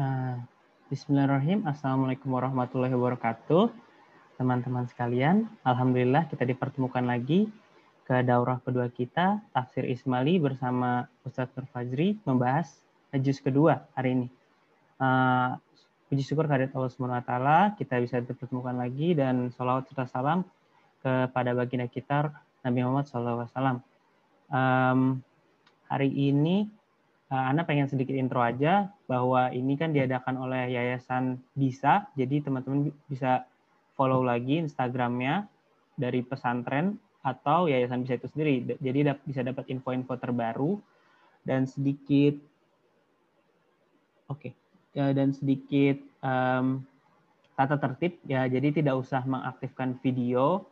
Uh, Bismillahirrahmanirrahim. Assalamualaikum warahmatullahi wabarakatuh. Teman-teman sekalian, Alhamdulillah kita dipertemukan lagi ke daurah kedua kita, Tafsir Ismali bersama Ustadz Nur Fajri membahas juz kedua hari ini. Uh, puji syukur kehadirat Allah SWT, kita bisa dipertemukan lagi dan sholawat serta salam kepada baginda kita Nabi Muhammad SAW. Um, hari ini Ana pengen sedikit intro aja bahwa ini kan diadakan oleh Yayasan Bisa, jadi teman-teman bisa follow lagi Instagramnya dari pesantren atau Yayasan Bisa itu sendiri. Jadi bisa dapat info-info terbaru dan sedikit, oke, okay, ya, dan sedikit um, tata tertib ya. Jadi tidak usah mengaktifkan video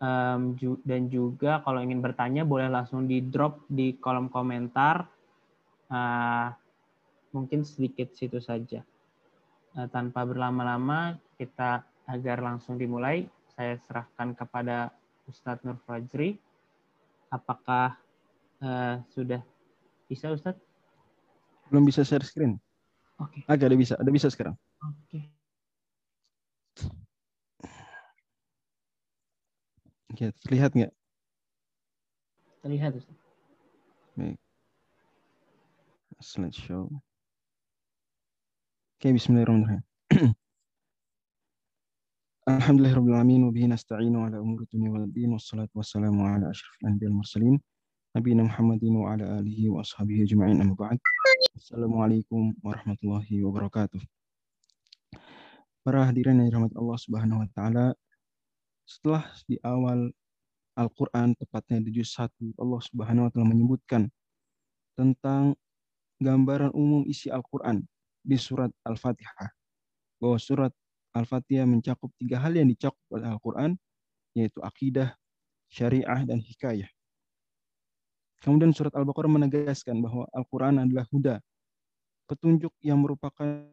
um, dan juga kalau ingin bertanya boleh langsung di drop di kolom komentar uh, mungkin sedikit situ saja. Uh, tanpa berlama-lama, kita agar langsung dimulai, saya serahkan kepada Ustadz Nur Fajri. Apakah uh, sudah bisa Ustadz? Belum bisa share screen. Oke. Okay. Agak ada bisa, ada bisa sekarang. Oke. Okay. Oke, terlihat nggak? Terlihat Ustaz. Slideshow. Oke, okay, bismillahirrahmanirrahim. Alhamdulillahirrahmanirrahim. Wa bihi nasta'inu ala umur dunia wal din. Wassalatu wassalamu ala ashrafil anbiya mursalin. Nabi Muhammadin wa ala alihi wa ashabihi ajma'in amma ba'd. Assalamualaikum warahmatullahi wabarakatuh. Para hadirin yang dirahmati Allah Subhanahu wa taala, setelah di awal Al-Qur'an tepatnya di juz 1 Allah Subhanahu wa taala menyebutkan tentang gambaran umum isi Al-Quran di surat Al-Fatihah. Bahwa surat Al-Fatihah mencakup tiga hal yang dicakup oleh Al-Quran, yaitu akidah, syariah, dan hikayah. Kemudian surat Al-Baqarah menegaskan bahwa Al-Quran adalah huda, petunjuk yang merupakan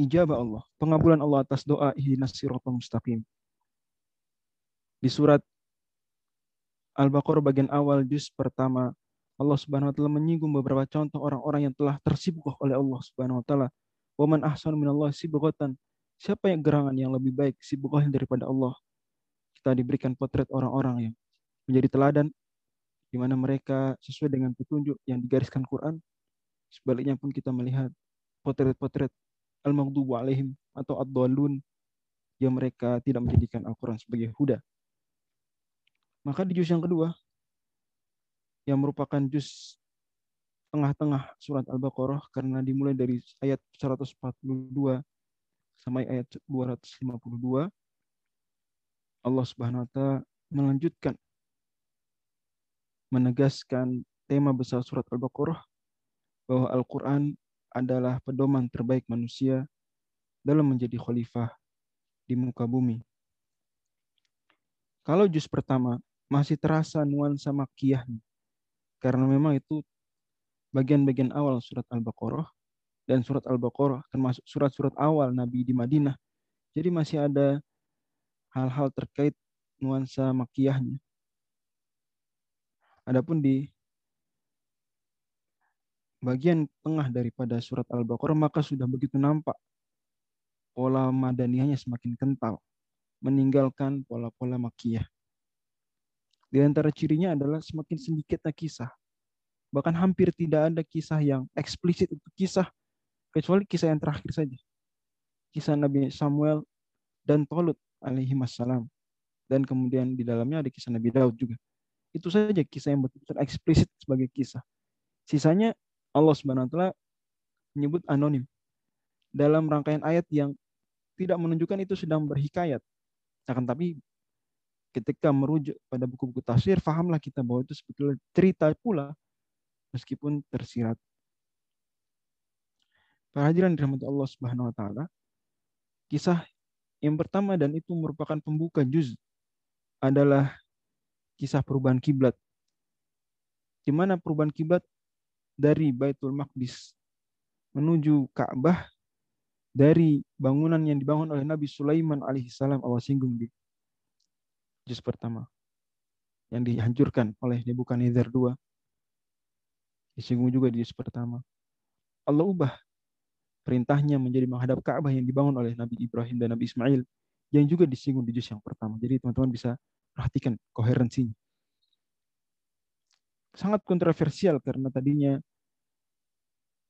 ijabah Allah, pengabulan Allah atas doa ihdinas siratal mustaqim. Di surat Al-Baqarah bagian awal juz pertama Allah Subhanahu wa taala menyinggung beberapa contoh orang-orang yang telah tersibuk oleh Allah Subhanahu wa taala. Wa man ahsanu minallah sibghatan. Siapa yang gerangan yang lebih baik sibghah daripada Allah? Kita diberikan potret orang-orang yang menjadi teladan di mana mereka sesuai dengan petunjuk yang digariskan Quran. Sebaliknya pun kita melihat potret-potret al-maghdubu alaihim atau ad-dallun yang mereka tidak menjadikan Al-Quran sebagai huda. Maka di juz yang kedua, yang merupakan juz tengah-tengah surat Al-Baqarah karena dimulai dari ayat 142 sampai ayat 252 Allah Subhanahu wa taala melanjutkan menegaskan tema besar surat Al-Baqarah bahwa Al-Qur'an adalah pedoman terbaik manusia dalam menjadi khalifah di muka bumi. Kalau juz pertama masih terasa nuansa makiyahnya, karena memang itu bagian-bagian awal surat Al-Baqarah dan surat Al-Baqarah termasuk surat-surat awal Nabi di Madinah. Jadi masih ada hal-hal terkait nuansa makiyahnya. Adapun di bagian tengah daripada surat Al-Baqarah maka sudah begitu nampak pola madaniyahnya semakin kental, meninggalkan pola-pola makiyah. Di antara cirinya adalah semakin sedikitnya kisah. Bahkan hampir tidak ada kisah yang eksplisit untuk kisah, kecuali kisah yang terakhir saja. Kisah Nabi Samuel dan Tolut alaihi wassalam. Dan kemudian di dalamnya ada kisah Nabi Daud juga. Itu saja kisah yang betul-betul eksplisit sebagai kisah. Sisanya Allah taala menyebut anonim dalam rangkaian ayat yang tidak menunjukkan itu sedang berhikayat. Akan tapi ketika merujuk pada buku-buku tafsir, fahamlah kita bahwa itu sebetulnya cerita pula, meskipun tersirat. Para hadirin dirahmati Allah Subhanahu wa taala, kisah yang pertama dan itu merupakan pembuka juz adalah kisah perubahan kiblat. Di mana perubahan kiblat dari Baitul Maqdis menuju Ka'bah dari bangunan yang dibangun oleh Nabi Sulaiman alaihissalam Allah singgung di juz pertama yang dihancurkan oleh Nebukadnezar II. Disinggung juga di juz pertama. Allah ubah perintahnya menjadi menghadap Ka'bah yang dibangun oleh Nabi Ibrahim dan Nabi Ismail yang juga disinggung di juz yang pertama. Jadi teman-teman bisa perhatikan koherensinya. Sangat kontroversial karena tadinya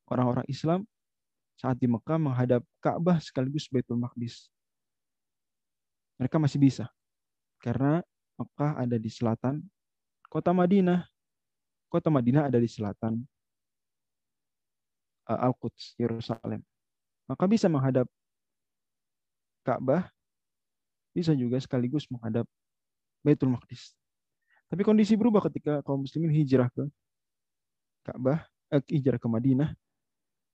orang-orang Islam saat di Mekah menghadap Ka'bah sekaligus Baitul Maqdis. Mereka masih bisa. Karena Mekah ada di selatan, kota Madinah. Kota Madinah ada di selatan uh, Al-Quds, Yerusalem. Maka bisa menghadap Ka'bah, bisa juga sekaligus menghadap Baitul Maqdis. Tapi kondisi berubah ketika kaum muslimin hijrah ke Ka'bah, eh, hijrah ke Madinah.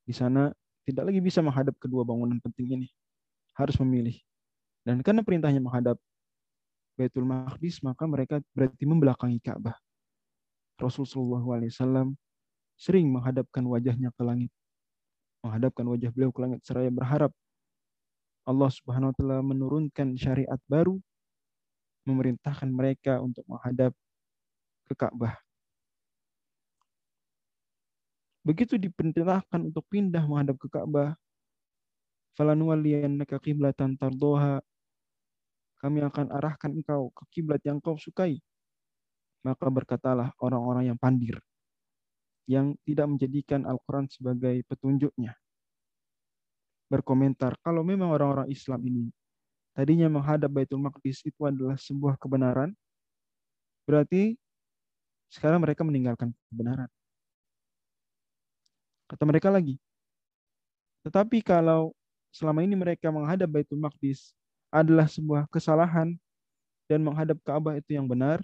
Di sana tidak lagi bisa menghadap kedua bangunan penting ini. Harus memilih. Dan karena perintahnya menghadap Baitul Maqdis, maka mereka berarti membelakangi Ka'bah. Rasulullah SAW sering menghadapkan wajahnya ke langit. Menghadapkan wajah beliau ke langit seraya berharap Allah Subhanahu wa taala menurunkan syariat baru memerintahkan mereka untuk menghadap ke Ka'bah. Begitu diperintahkan untuk pindah menghadap ke Ka'bah, falanuwalliyannaka qiblatan tardoha kami akan arahkan engkau ke kiblat yang kau sukai. Maka berkatalah orang-orang yang pandir, yang tidak menjadikan Al-Quran sebagai petunjuknya. Berkomentar, kalau memang orang-orang Islam ini tadinya menghadap Baitul Maqdis itu adalah sebuah kebenaran, berarti sekarang mereka meninggalkan kebenaran. Kata mereka lagi, tetapi kalau selama ini mereka menghadap Baitul Maqdis adalah sebuah kesalahan dan menghadap Ka'bah itu yang benar,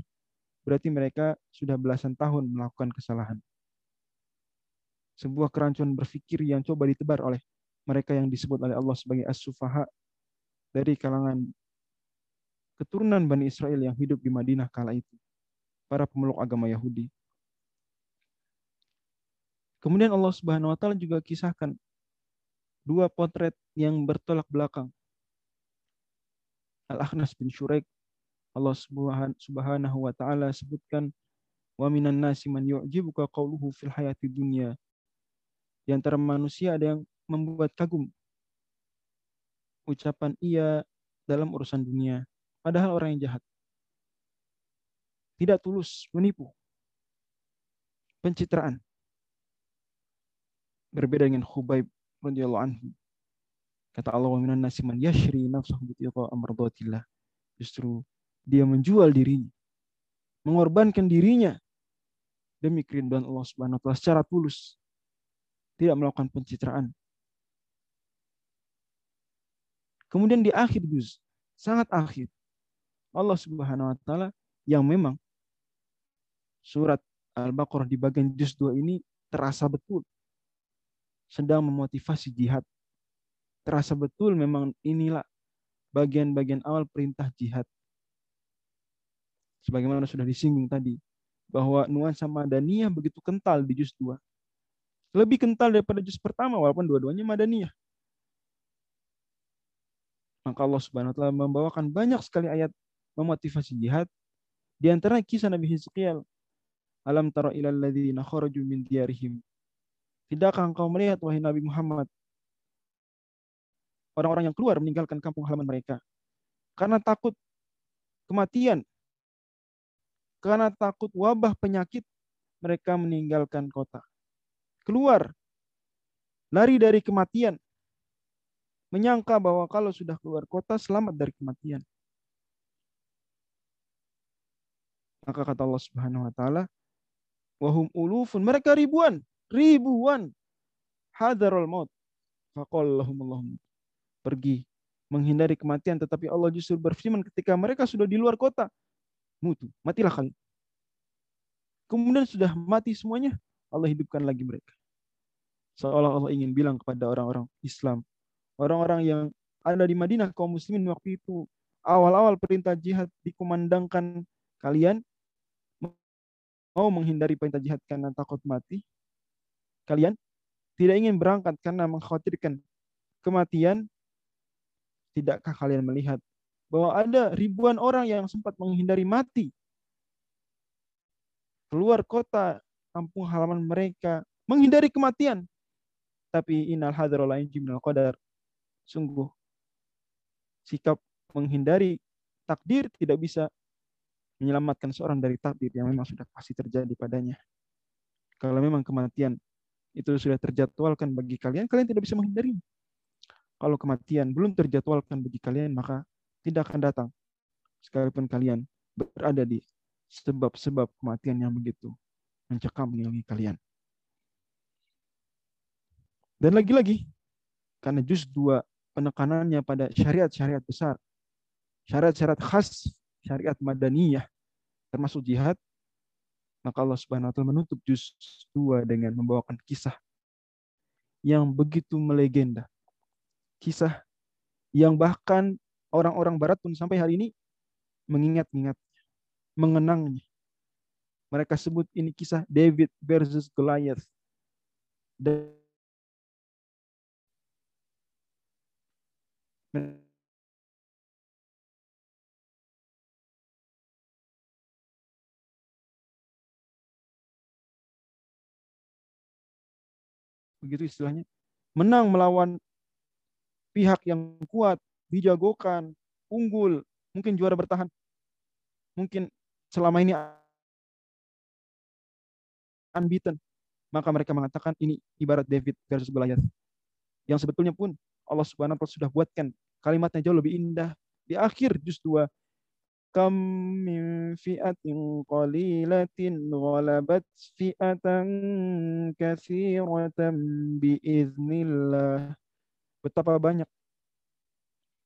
berarti mereka sudah belasan tahun melakukan kesalahan. Sebuah kerancuan berpikir yang coba ditebar oleh mereka yang disebut oleh Allah sebagai as-sufaha dari kalangan keturunan Bani Israel yang hidup di Madinah kala itu. Para pemeluk agama Yahudi. Kemudian Allah Subhanahu wa taala juga kisahkan dua potret yang bertolak belakang Al-Akhnas bin Shuraik Allah Subhanahu wa taala sebutkan wa minan nasi man yu'jibuka qawluhu fil hayati dunya. Di antara manusia ada yang membuat kagum ucapan ia dalam urusan dunia, padahal orang yang jahat. Tidak tulus, menipu. Pencitraan. Berbeda dengan Khubaib radhiyallahu anhu Kata Allah wa minan nasi man yashri nafsahu amradatillah. Justru dia menjual dirinya, mengorbankan dirinya demi kerinduan Allah Subhanahu wa taala secara tulus. Tidak melakukan pencitraan. Kemudian di akhir juz, sangat akhir, Allah Subhanahu wa taala yang memang surat Al-Baqarah di bagian juz 2 ini terasa betul sedang memotivasi jihad terasa betul memang inilah bagian-bagian awal perintah jihad. Sebagaimana sudah disinggung tadi, bahwa nuansa Madaniyah begitu kental di juz 2. Lebih kental daripada juz pertama, walaupun dua-duanya Madaniyah. Maka Allah Subhanahu wa taala membawakan banyak sekali ayat memotivasi jihad. Di antara kisah Nabi Hizkiel. Alam tara ilal ladzina kharaju min diyarihim. Tidakkah engkau melihat wahai Nabi Muhammad orang-orang yang keluar meninggalkan kampung halaman mereka karena takut kematian, karena takut wabah penyakit, mereka meninggalkan kota. Keluar, lari dari kematian, menyangka bahwa kalau sudah keluar kota selamat dari kematian. Maka kata Allah Subhanahu wa taala, wahum ulufun, mereka ribuan, ribuan hadarul maut. Faqallahum Allahum pergi menghindari kematian, tetapi Allah justru berfirman ketika mereka sudah di luar kota, mutu, matilah kalian. Kemudian sudah mati semuanya, Allah hidupkan lagi mereka. Seolah Allah ingin bilang kepada orang-orang Islam, orang-orang yang ada di Madinah kaum muslimin waktu itu, awal-awal perintah jihad dikumandangkan kalian mau menghindari perintah jihad karena takut mati, kalian tidak ingin berangkat karena mengkhawatirkan kematian, Tidakkah kalian melihat bahwa ada ribuan orang yang sempat menghindari mati? Keluar kota, kampung halaman mereka, menghindari kematian. tapi inal hadar lain minal qadar. Sungguh sikap menghindari takdir tidak bisa menyelamatkan seorang dari takdir yang memang sudah pasti terjadi padanya. Kalau memang kematian itu sudah terjadwalkan bagi kalian, kalian tidak bisa menghindari. Kalau kematian belum terjadwalkan bagi kalian, maka tidak akan datang. Sekalipun kalian berada di sebab-sebab kematian yang begitu mencekam mengilangi kalian. Dan lagi-lagi, karena juz dua penekanannya pada syariat-syariat besar, syariat-syariat khas, syariat madaniyah, termasuk jihad, maka Allah Subhanahu wa taala menutup juz 2 dengan membawakan kisah yang begitu melegenda. Kisah yang bahkan orang-orang barat pun sampai hari ini mengingat-ingat, mengenangnya. Mereka sebut ini kisah David versus Goliath. Begitu istilahnya, menang melawan pihak yang kuat, dijagokan, unggul, mungkin juara bertahan. Mungkin selama ini unbeaten. Maka mereka mengatakan ini ibarat David versus Goliath. Yang sebetulnya pun Allah Subhanahu wa taala sudah buatkan kalimatnya jauh lebih indah di akhir juz 2 kam min fi'atin qalilatin ghalabat fi'atan katsiratan biiznillah. Betapa banyak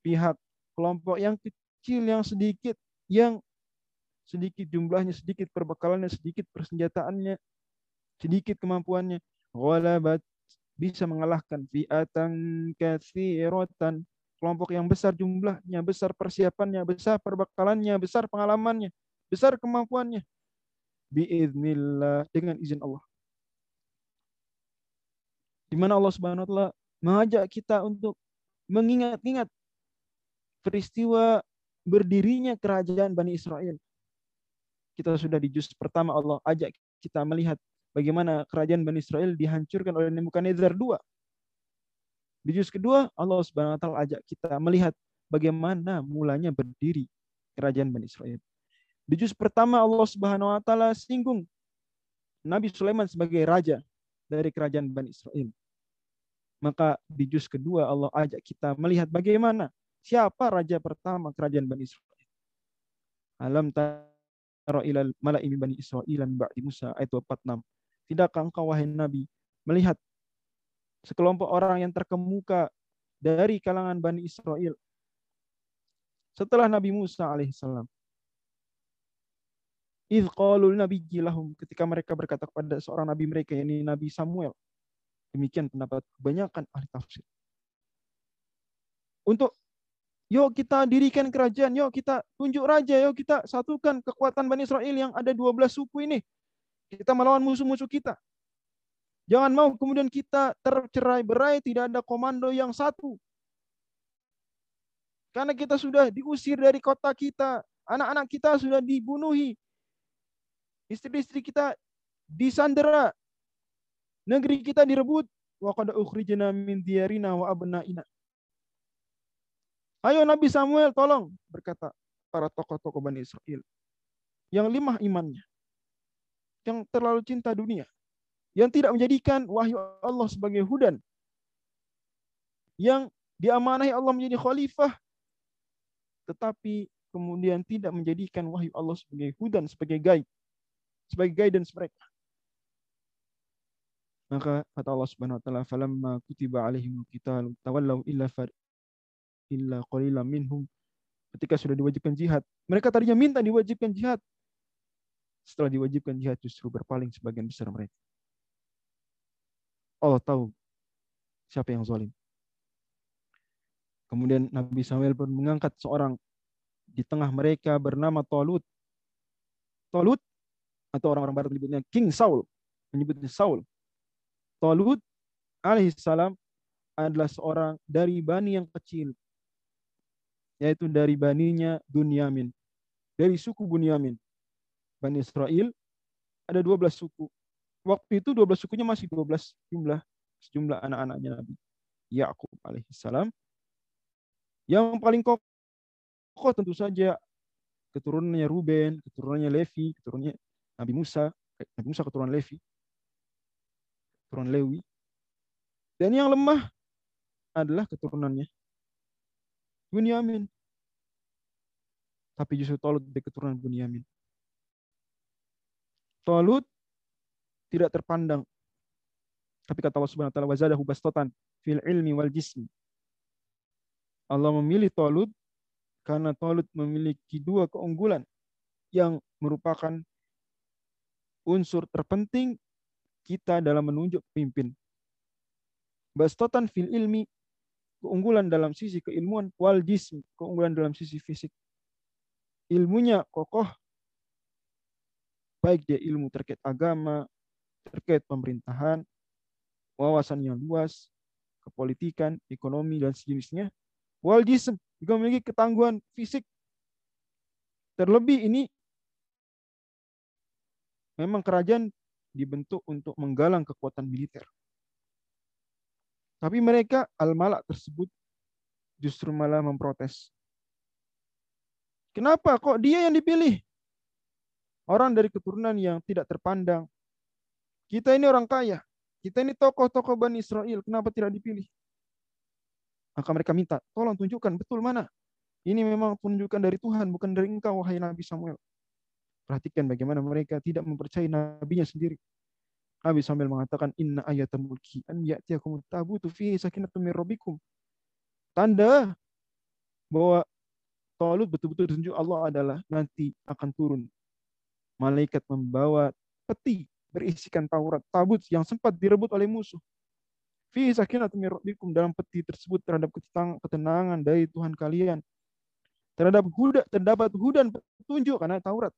pihak kelompok yang kecil yang sedikit yang sedikit jumlahnya, sedikit perbekalannya, sedikit persenjataannya, sedikit kemampuannya. Ghalabat bisa mengalahkan fi'atan katsiratan kelompok yang besar jumlahnya, besar persiapannya, besar perbekalannya, besar pengalamannya, besar kemampuannya. Biiznillah dengan izin Allah. Di mana Allah Subhanahu wa taala mengajak kita untuk mengingat-ingat peristiwa berdirinya kerajaan Bani Israel. Kita sudah di juz pertama Allah ajak kita melihat bagaimana kerajaan Bani Israel dihancurkan oleh Nebukadnezar II di juz kedua, Allah Subhanahu wa taala ajak kita melihat bagaimana mulanya berdiri kerajaan Bani Israel. Di juz pertama Allah Subhanahu wa taala singgung Nabi Sulaiman sebagai raja dari kerajaan Bani Israel. Maka di juz kedua Allah ajak kita melihat bagaimana siapa raja pertama kerajaan Bani Israel. Alam tara ilal mala'i Bani Israel ba'di Musa ayat 46. Tidakkah engkau wahai Nabi melihat sekelompok orang yang terkemuka dari kalangan Bani Israel. Setelah Nabi Musa alaihissalam. Idh qalul nabi lahum ketika mereka berkata kepada seorang nabi mereka yakni Nabi Samuel. Demikian pendapat kebanyakan ahli tafsir. Untuk yuk kita dirikan kerajaan, yuk kita tunjuk raja, yuk kita satukan kekuatan Bani Israel yang ada 12 suku ini. Kita melawan musuh-musuh kita. Jangan mau kemudian kita tercerai berai, tidak ada komando yang satu. Karena kita sudah diusir dari kota kita, anak-anak kita sudah dibunuhi, istri-istri kita disandera, negeri kita direbut. Wa qad ukhrijna min diyarina wa abnaina. Ayo Nabi Samuel tolong berkata para tokoh-tokoh Bani Israel yang limah imannya, yang terlalu cinta dunia, yang tidak menjadikan wahyu Allah sebagai hudan, yang diamanahi Allah menjadi khalifah, tetapi kemudian tidak menjadikan wahyu Allah sebagai hudan, sebagai guide, sebagai guidance mereka. Maka kata Allah Subhanahu wa taala, "Falamma kutiba alaihim qital tawallaw illa far illa qalilan minhum." Ketika sudah diwajibkan jihad, mereka tadinya minta diwajibkan jihad. Setelah diwajibkan jihad justru berpaling sebagian besar mereka. Allah tahu siapa yang zalim. Kemudian Nabi Samuel pun mengangkat seorang di tengah mereka bernama Tolut. Tolut atau orang-orang barat menyebutnya King Saul, menyebutnya Saul. Tolut alaihissalam adalah seorang dari bani yang kecil, yaitu dari baninya Bunyamin, dari suku Bunyamin. Bani Israel ada 12 suku waktu itu 12 sukunya masih 12 jumlah. sejumlah anak-anaknya Nabi Yakub alaihissalam. Yang paling kokoh tentu saja keturunannya Ruben, keturunannya Levi, keturunannya Nabi Musa, Nabi Musa keturunan Levi, keturunan Lewi. Dan yang lemah adalah keturunannya Bunyamin. Tapi justru Tolut dari keturunan Bunyamin. Tolut tidak terpandang. Tapi kata Allah Subhanahu wa taala wazadahu bastotan fil ilmi wal jismi. Allah memilih Tolut karena Tolut memiliki dua keunggulan yang merupakan unsur terpenting kita dalam menunjuk pemimpin. Bastotan fil ilmi, keunggulan dalam sisi keilmuan, wal jism, keunggulan dalam sisi fisik. Ilmunya kokoh, baik dia ilmu terkait agama, terkait pemerintahan, wawasan yang luas, kepolitikan, ekonomi, dan sejenisnya. Wal jism, juga memiliki ketangguhan fisik. Terlebih ini memang kerajaan dibentuk untuk menggalang kekuatan militer. Tapi mereka al-malak tersebut justru malah memprotes. Kenapa kok dia yang dipilih? Orang dari keturunan yang tidak terpandang. Kita ini orang kaya. Kita ini tokoh-tokoh Bani Israel. Kenapa tidak dipilih? Maka mereka minta, tolong tunjukkan betul mana. Ini memang penunjukan dari Tuhan, bukan dari engkau, wahai Nabi Samuel. Perhatikan bagaimana mereka tidak mempercayai nabinya sendiri. Nabi sambil mengatakan inna ayatul mulki an ya'tiyakum tabutu fihi sakinatun min rabbikum. Tanda bahwa Talut betul-betul tunjuk Allah adalah nanti akan turun. Malaikat membawa peti berisikan Taurat, tabut yang sempat direbut oleh musuh. Fi sakinatun min rabbikum dalam peti tersebut terhadap ketenangan dari Tuhan kalian. Terhadap huda terdapat hudan petunjuk karena Taurat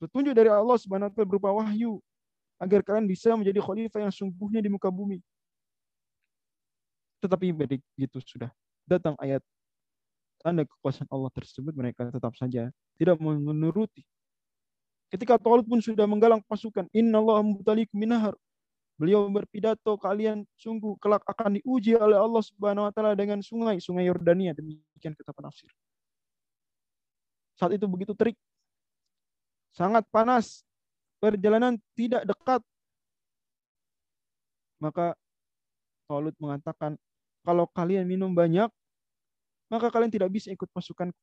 Petunjuk dari Allah Subhanahu wa berupa wahyu agar kalian bisa menjadi khalifah yang sungguhnya di muka bumi. Tetapi begitu sudah datang ayat tanda kekuasaan Allah tersebut mereka tetap saja tidak menuruti. Ketika Talut pun sudah menggalang pasukan, Inna Allah mubtalikum minahar. Beliau berpidato, kalian sungguh kelak akan diuji oleh Allah Subhanahu wa taala dengan sungai, sungai Yordania demikian kata penafsir. Saat itu begitu terik sangat panas, perjalanan tidak dekat. Maka Talut mengatakan, kalau kalian minum banyak, maka kalian tidak bisa ikut pasukan.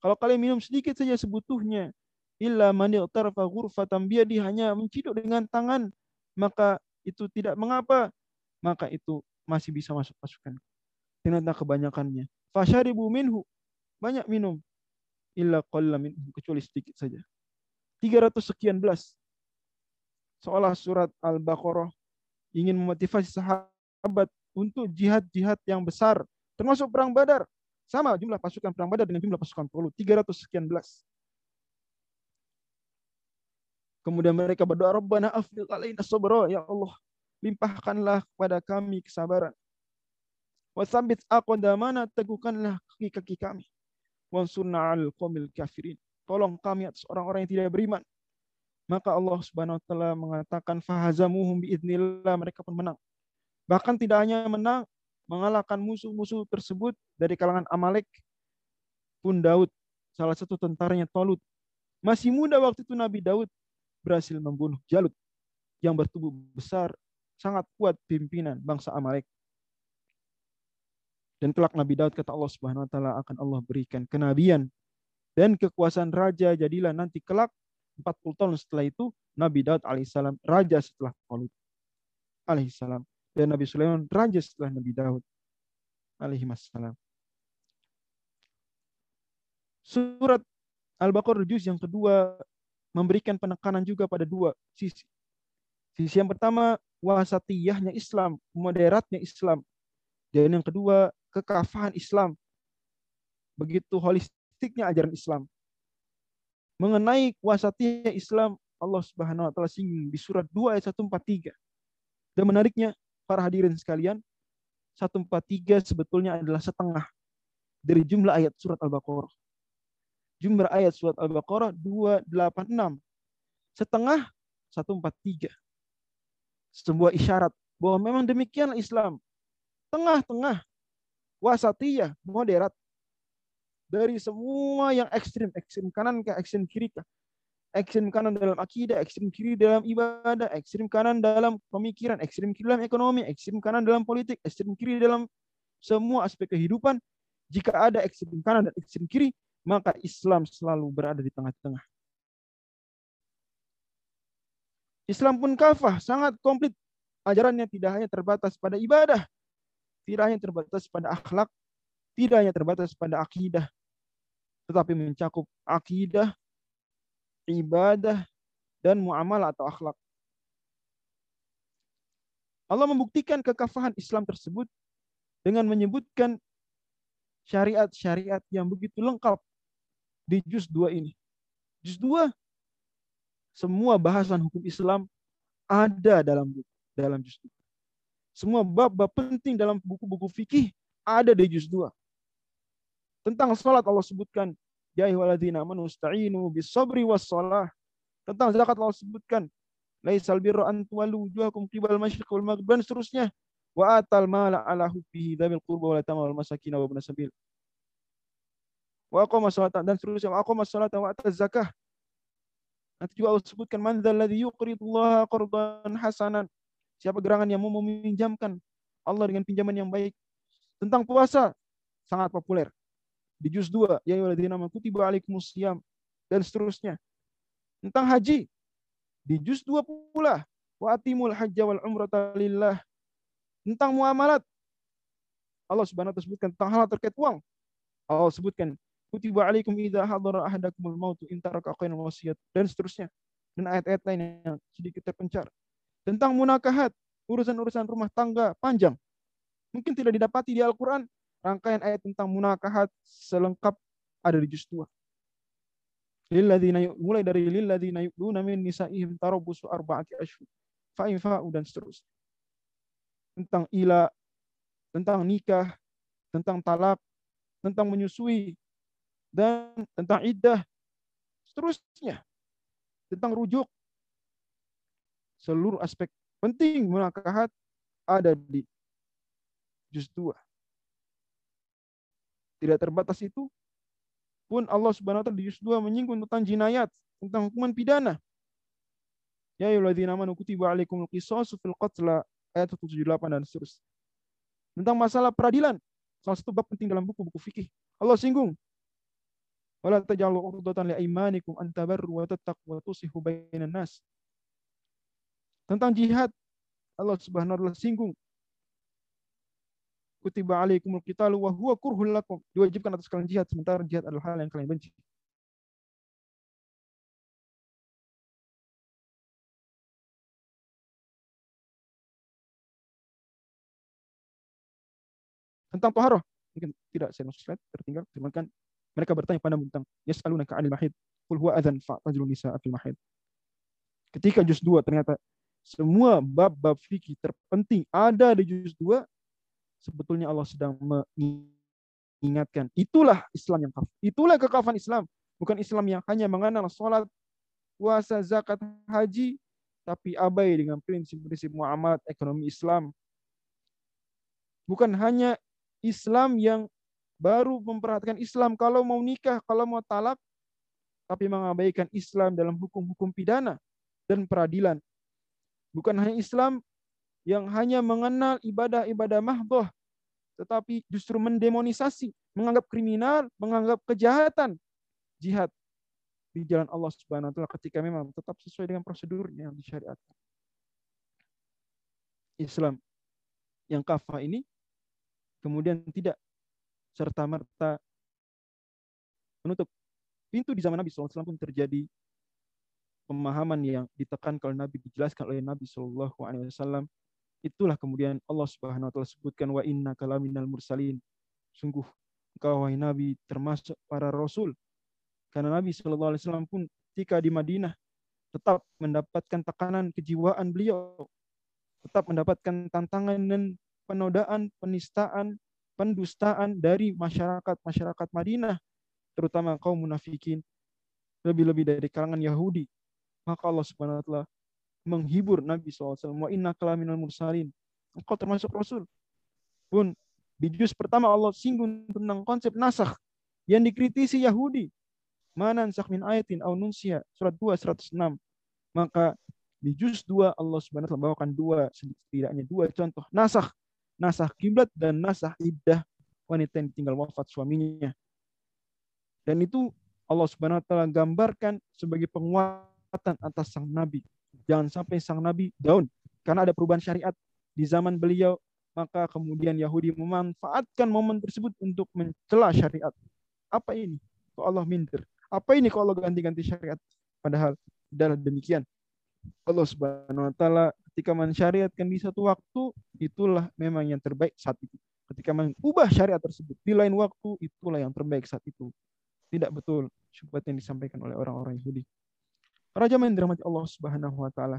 Kalau kalian minum sedikit saja sebutuhnya, illa man tarafa ghurfatan biyadi hanya menciduk dengan tangan, maka itu tidak mengapa, maka itu masih bisa masuk pasukan. Ternyata kebanyakannya. Fasharibu minhu. Banyak minum. Illa qalla. Kecuali sedikit saja. 300 sekian belas. Seolah surat Al-Baqarah ingin memotivasi sahabat untuk jihad-jihad yang besar, termasuk perang Badar. Sama jumlah pasukan perang Badar dengan jumlah pasukan Talut, 300 sekian belas. Kemudian mereka berdoa, Rabbana afil alaina sabra, ya Allah, limpahkanlah kepada kami kesabaran. Wasabit aqdamana, teguhkanlah kaki-kaki kami. Wansurna al qawmil kafirin tolong kami atas orang-orang yang tidak beriman. Maka Allah Subhanahu wa taala mengatakan fahazamuhum biidznillah mereka pun menang. Bahkan tidak hanya menang, mengalahkan musuh-musuh tersebut dari kalangan Amalek pun Daud, salah satu tentaranya Tolut. Masih muda waktu itu Nabi Daud berhasil membunuh Jalut yang bertubuh besar, sangat kuat pimpinan bangsa Amalek. Dan kelak Nabi Daud kata Allah Subhanahu wa taala akan Allah berikan kenabian dan kekuasaan raja jadilah nanti kelak 40 tahun setelah itu Nabi Daud alaihissalam raja setelah Talut alaihissalam dan Nabi Sulaiman raja setelah Nabi Daud alaihissalam. Surat Al-Baqarah juz yang kedua memberikan penekanan juga pada dua sisi. Sisi yang pertama wasatiyahnya Islam, moderatnya Islam. Dan yang kedua kekafahan Islam. Begitu holistik praktiknya ajaran Islam. Mengenai kuasanya Islam, Allah Subhanahu wa taala singgung di surat 2 ayat 143. Dan menariknya, para hadirin sekalian, 143 sebetulnya adalah setengah dari jumlah ayat surat Al-Baqarah. Jumlah ayat surat Al-Baqarah 286. Setengah 143. sebuah isyarat bahwa memang demikian Islam. Tengah-tengah, wasatiyah, moderat. Dari semua yang ekstrim, ekstrim kanan ke ekstrim kiri ke ekstrim kanan dalam akidah, ekstrim kiri dalam ibadah, ekstrim kanan dalam pemikiran, ekstrim kiri dalam ekonomi, ekstrim kanan dalam politik, ekstrim kiri dalam semua aspek kehidupan. Jika ada ekstrim kanan dan ekstrim kiri, maka Islam selalu berada di tengah-tengah. Islam pun kafah, sangat komplit. Ajarannya tidak hanya terbatas pada ibadah, tidak hanya terbatas pada akhlak, tidak hanya terbatas pada akidah, tetapi mencakup akidah, ibadah, dan muamalah atau akhlak. Allah membuktikan kekafahan Islam tersebut dengan menyebutkan syariat-syariat yang begitu lengkap di juz 2 ini. Juz 2 semua bahasan hukum Islam ada dalam buku, dalam juz 2. Semua bab-bab penting dalam buku-buku fikih ada di juz 2. Tentang salat Allah sebutkan Ya ayyuhalladzina amanu ista'inu bis sabri was salah. Tentang zakat Allah sebutkan laisal birra an tuwallu wujuhakum qibal masyriq wal maghrib dan seterusnya. Wa atal mala ala hubbihi dzamil qurba wal yatama wal masakin wa ibn sabil. Wa aqama salata dan seterusnya wa aqama salata wa ataz zakah. Nanti juga Allah sebutkan man dzalladzi yuqridullaha qardan hasanan. Siapa gerangan yang mau meminjamkan Allah dengan pinjaman yang baik. Tentang puasa sangat populer di juz 2 ya ayyuhalladzina amanu kutiba alaikumusiyam dan seterusnya. Tentang haji di juz 2 pula wa atimul hajja wal umrata lillah tentang muamalat. Allah Subhanahu wa taala sebutkan tentang hal terkait uang. Allah sebutkan kutiba alaikum idza hadara ahadakumul maut in taraka wasiyat dan seterusnya. Dan ayat-ayat lain yang sedikit terpencar. Tentang munakahat urusan-urusan rumah tangga panjang. Mungkin tidak didapati di Al-Qur'an rangkaian ayat tentang munakahat selengkap ada di juz 2. Lilladzina mulai dari lilladzina yu'luna min nisa'ihim tarabbusu arba'ati ashhur. Fa'in fa'u dan seterusnya. Tentang ila, tentang nikah, tentang talak, tentang menyusui, dan tentang iddah. Seterusnya. Tentang rujuk. Seluruh aspek penting munakahat ada di juz 2. Tidak terbatas itu pun Allah Subhanahu wa taala di juz 2 menyinggung tentang jinayat, tentang hukuman pidana. Ya ayyuhalladzina amanu kutiba alaikumul qisasu fil qatl ayat 78 dan seterusnya. Tentang masalah peradilan, salah satu bab penting dalam buku-buku fikih. Allah singgung wala tajalu urdatan li aymanikum an tabarru wa tattaqu wa tusihu bainan nas. Tentang jihad Allah Subhanahu wa taala singgung kutiba alaikumul qitalu wa huwa kurhul lakum. Diwajibkan atas kalian jihad sementara jihad adalah hal yang kalian benci. Tentang taharah, mungkin tidak saya masuk slide, tertinggal. Firmankan mereka bertanya pada tentang yas'alunaka 'anil mahid, qul huwa adzan fa'tazilun nisaa fil mahid. Ketika juz 2 ternyata semua bab-bab fikih terpenting ada di juz 2, sebetulnya Allah sedang mengingatkan. Itulah Islam yang kafir. Itulah kekafan Islam. Bukan Islam yang hanya mengenal sholat, puasa, zakat, haji, tapi abai dengan prinsip-prinsip muamalat ekonomi Islam. Bukan hanya Islam yang baru memperhatikan Islam kalau mau nikah, kalau mau talak, tapi mengabaikan Islam dalam hukum-hukum pidana dan peradilan. Bukan hanya Islam yang hanya mengenal ibadah-ibadah mahdoh, tetapi justru mendemonisasi, menganggap kriminal, menganggap kejahatan jihad di jalan Allah Subhanahu wa taala ketika memang tetap sesuai dengan prosedur yang disyariatkan. Islam yang kafah ini kemudian tidak serta merta menutup pintu di zaman Nabi SAW pun terjadi pemahaman yang ditekankan oleh Nabi dijelaskan oleh Nabi SAW Itulah kemudian Allah Subhanahu wa taala sebutkan wa inna kalaminal mursalin. Sungguh engkau wahai Nabi termasuk para rasul. Karena Nabi Shallallahu alaihi wasallam pun ketika di Madinah tetap mendapatkan tekanan kejiwaan beliau, tetap mendapatkan tantangan dan penodaan, penistaan, pendustaan dari masyarakat-masyarakat Madinah, terutama kaum munafikin, lebih-lebih dari kalangan Yahudi. Maka Allah Subhanahu wa taala menghibur Nabi SAW. Wa inna kalaminal mursalin. Engkau termasuk Rasul. Pun di juz pertama Allah singgung tentang konsep nasakh yang dikritisi Yahudi. Mana min ayatin au nunsia. Surat 2, 106. Maka di juz 2 Allah Subhanahu wa taala bawakan dua setidaknya dua contoh nasakh, nasakh kiblat dan nasakh iddah wanita yang tinggal wafat suaminya. Dan itu Allah Subhanahu wa taala gambarkan sebagai penguatan atas sang nabi. Jangan sampai sang nabi daun karena ada perubahan syariat di zaman beliau maka kemudian Yahudi memanfaatkan momen tersebut untuk mencela syariat. Apa ini? Kok Allah minder? Apa ini kok Allah ganti-ganti syariat? Padahal adalah demikian. Allah Subhanahu wa taala ketika mensyariatkan di satu waktu itulah memang yang terbaik saat itu. Ketika mengubah syariat tersebut di lain waktu itulah yang terbaik saat itu. Tidak betul syubhat yang disampaikan oleh orang-orang Yahudi. Raja yang dirahmati Allah Subhanahu wa taala.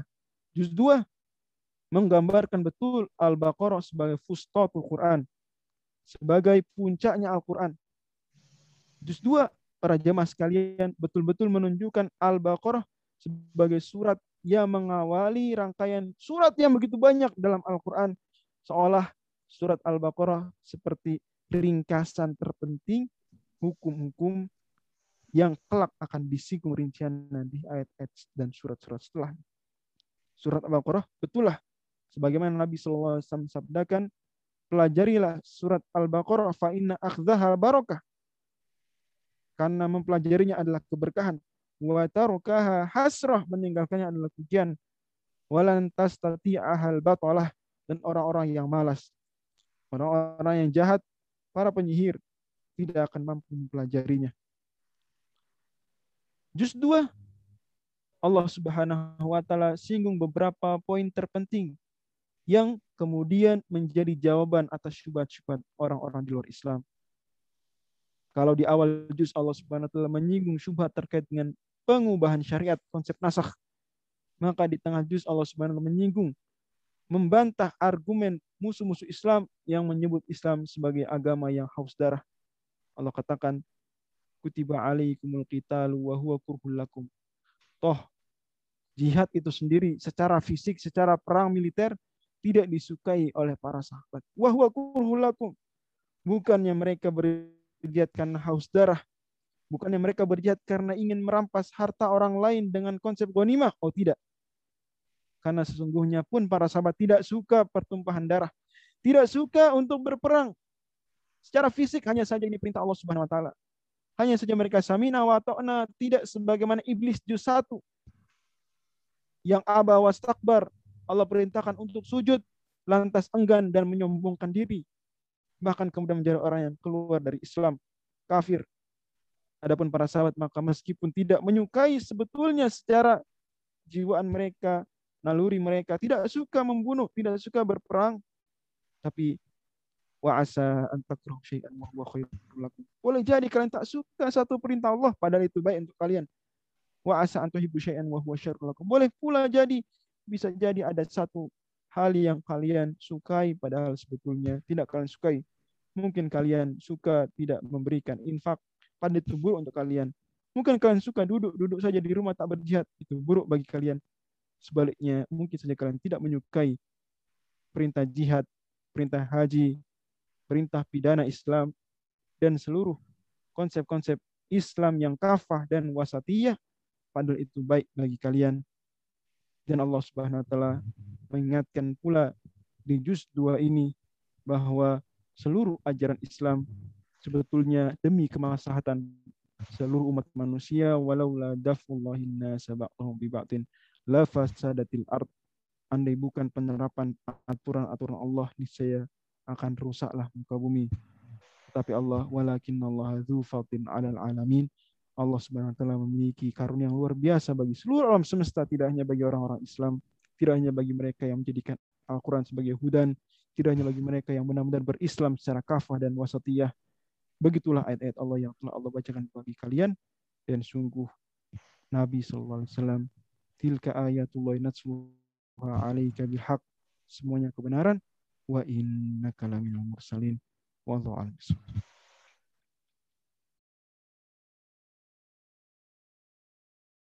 Juz 2 menggambarkan betul Al-Baqarah sebagai fustatul Quran, sebagai puncaknya Al-Quran. Juz 2 para jemaah sekalian betul-betul menunjukkan Al-Baqarah sebagai surat yang mengawali rangkaian surat yang begitu banyak dalam Al-Quran. Seolah surat Al-Baqarah seperti ringkasan terpenting hukum-hukum yang kelak akan disinggung rincian di ayat-ayat dan surat-surat setelah. Surat Al-Baqarah betullah sebagaimana Nabi SAW sabdakan pelajarilah surat Al-Baqarah fa inna akhdaha barakah. Karena mempelajarinya adalah keberkahan. Wa tarukaha hasrah meninggalkannya adalah kerugian walan ahal batalah dan orang-orang yang malas. Orang-orang yang jahat para penyihir tidak akan mampu mempelajarinya juz 2 Allah Subhanahu wa taala singgung beberapa poin terpenting yang kemudian menjadi jawaban atas syubhat-syubhat orang-orang di luar Islam. Kalau di awal juz Allah Subhanahu wa taala menyinggung syubhat terkait dengan pengubahan syariat konsep nasakh. Maka di tengah juz Allah Subhanahu menyinggung membantah argumen musuh-musuh Islam yang menyebut Islam sebagai agama yang haus darah. Allah katakan kutiba alaikumul qitalu wa huwa kurhul lakum. Toh jihad itu sendiri secara fisik, secara perang militer tidak disukai oleh para sahabat. Wa huwa kurhul lakum. Bukannya mereka berjihad karena haus darah, Bukannya mereka berjihad karena ingin merampas harta orang lain dengan konsep ghanimah? Oh tidak. Karena sesungguhnya pun para sahabat tidak suka pertumpahan darah. Tidak suka untuk berperang. Secara fisik hanya saja ini perintah Allah Subhanahu wa taala. Hanya saja mereka samina wa ta'na tidak sebagaimana iblis juz satu yang aba wastakbar. Allah perintahkan untuk sujud lantas enggan dan menyombongkan diri. Bahkan kemudian menjadi orang yang keluar dari Islam kafir. Adapun para sahabat maka meskipun tidak menyukai sebetulnya secara jiwaan mereka, naluri mereka tidak suka membunuh, tidak suka berperang, tapi wa asa an takrahu syai'an wa huwa khairul lakum. Boleh jadi kalian tak suka satu perintah Allah padahal itu baik untuk kalian. Wa asa an tuhibbu syai'an wa huwa syarrul lakum. Boleh pula jadi bisa jadi ada satu hal yang kalian sukai padahal sebetulnya tidak kalian sukai. Mungkin kalian suka tidak memberikan infak pandai itu buruk untuk kalian. Mungkin kalian suka duduk, duduk saja di rumah tak berjihad. Itu buruk bagi kalian. Sebaliknya, mungkin saja kalian tidak menyukai perintah jihad, perintah haji, perintah pidana Islam, dan seluruh konsep-konsep Islam yang kafah dan wasatiyah, padahal itu baik bagi kalian. Dan Allah Subhanahu wa taala mengingatkan pula di juz 2 ini bahwa seluruh ajaran Islam sebetulnya demi kemaslahatan seluruh umat manusia walau la dafullahin nasa ba'dhum bi ba'din la fasadatil ard andai bukan penerapan aturan-aturan Allah niscaya akan rusaklah muka bumi. Tapi Allah walakin Allah dzu fadlin 'alal alamin. Allah Subhanahu wa taala memiliki karunia yang luar biasa bagi seluruh alam semesta tidak hanya bagi orang-orang Islam tidak hanya bagi mereka yang menjadikan Al-Qur'an sebagai hudan tidak hanya bagi mereka yang benar-benar berislam secara kafah dan wasatiyah. Begitulah ayat-ayat Allah yang telah Allah bacakan bagi kalian. Dan sungguh Nabi sallallahu alaihi wasallam tilka ayatullah natsluha alaika bilhaq semuanya kebenaran wa innaka laminal mursalin. Wallahu a'lam